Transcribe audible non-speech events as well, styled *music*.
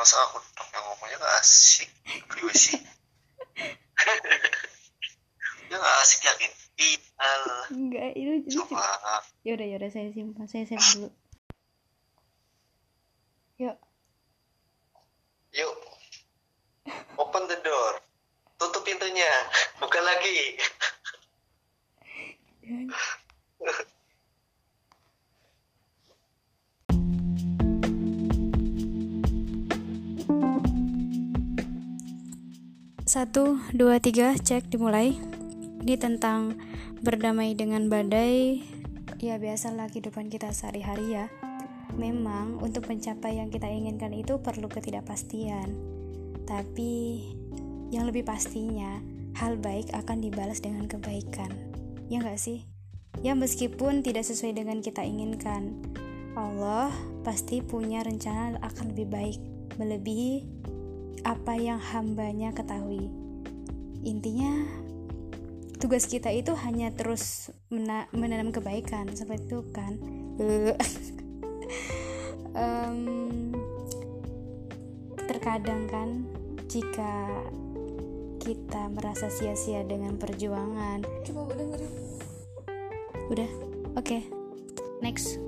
masa aku yang ngomongnya gak asik. Gue sih? *laughs* Ya gak asik yakin? Iya enggak itu lucu coba yaudah yaudah saya simpan saya simpan dulu. Yuk. Yuk. Open the door. Tutup pintunya. Buka lagi Satu, dua, tiga, cek dimulai. Ini tentang berdamai dengan badai. Ya biasalah kehidupan kita sehari-hari ya. Memang untuk mencapai yang kita inginkan itu perlu ketidakpastian. Tapi yang lebih pastinya, hal baik akan dibalas dengan kebaikan. Ya nggak sih? Ya meskipun tidak sesuai dengan kita inginkan, Allah pasti punya rencana akan lebih baik, melebihi apa yang hambanya ketahui. Intinya, tugas kita itu hanya terus mena menanam kebaikan, seperti itu kan. *laughs* Em, terkadang kan, jika kita merasa sia-sia dengan perjuangan, coba dengerin udah, oke, next.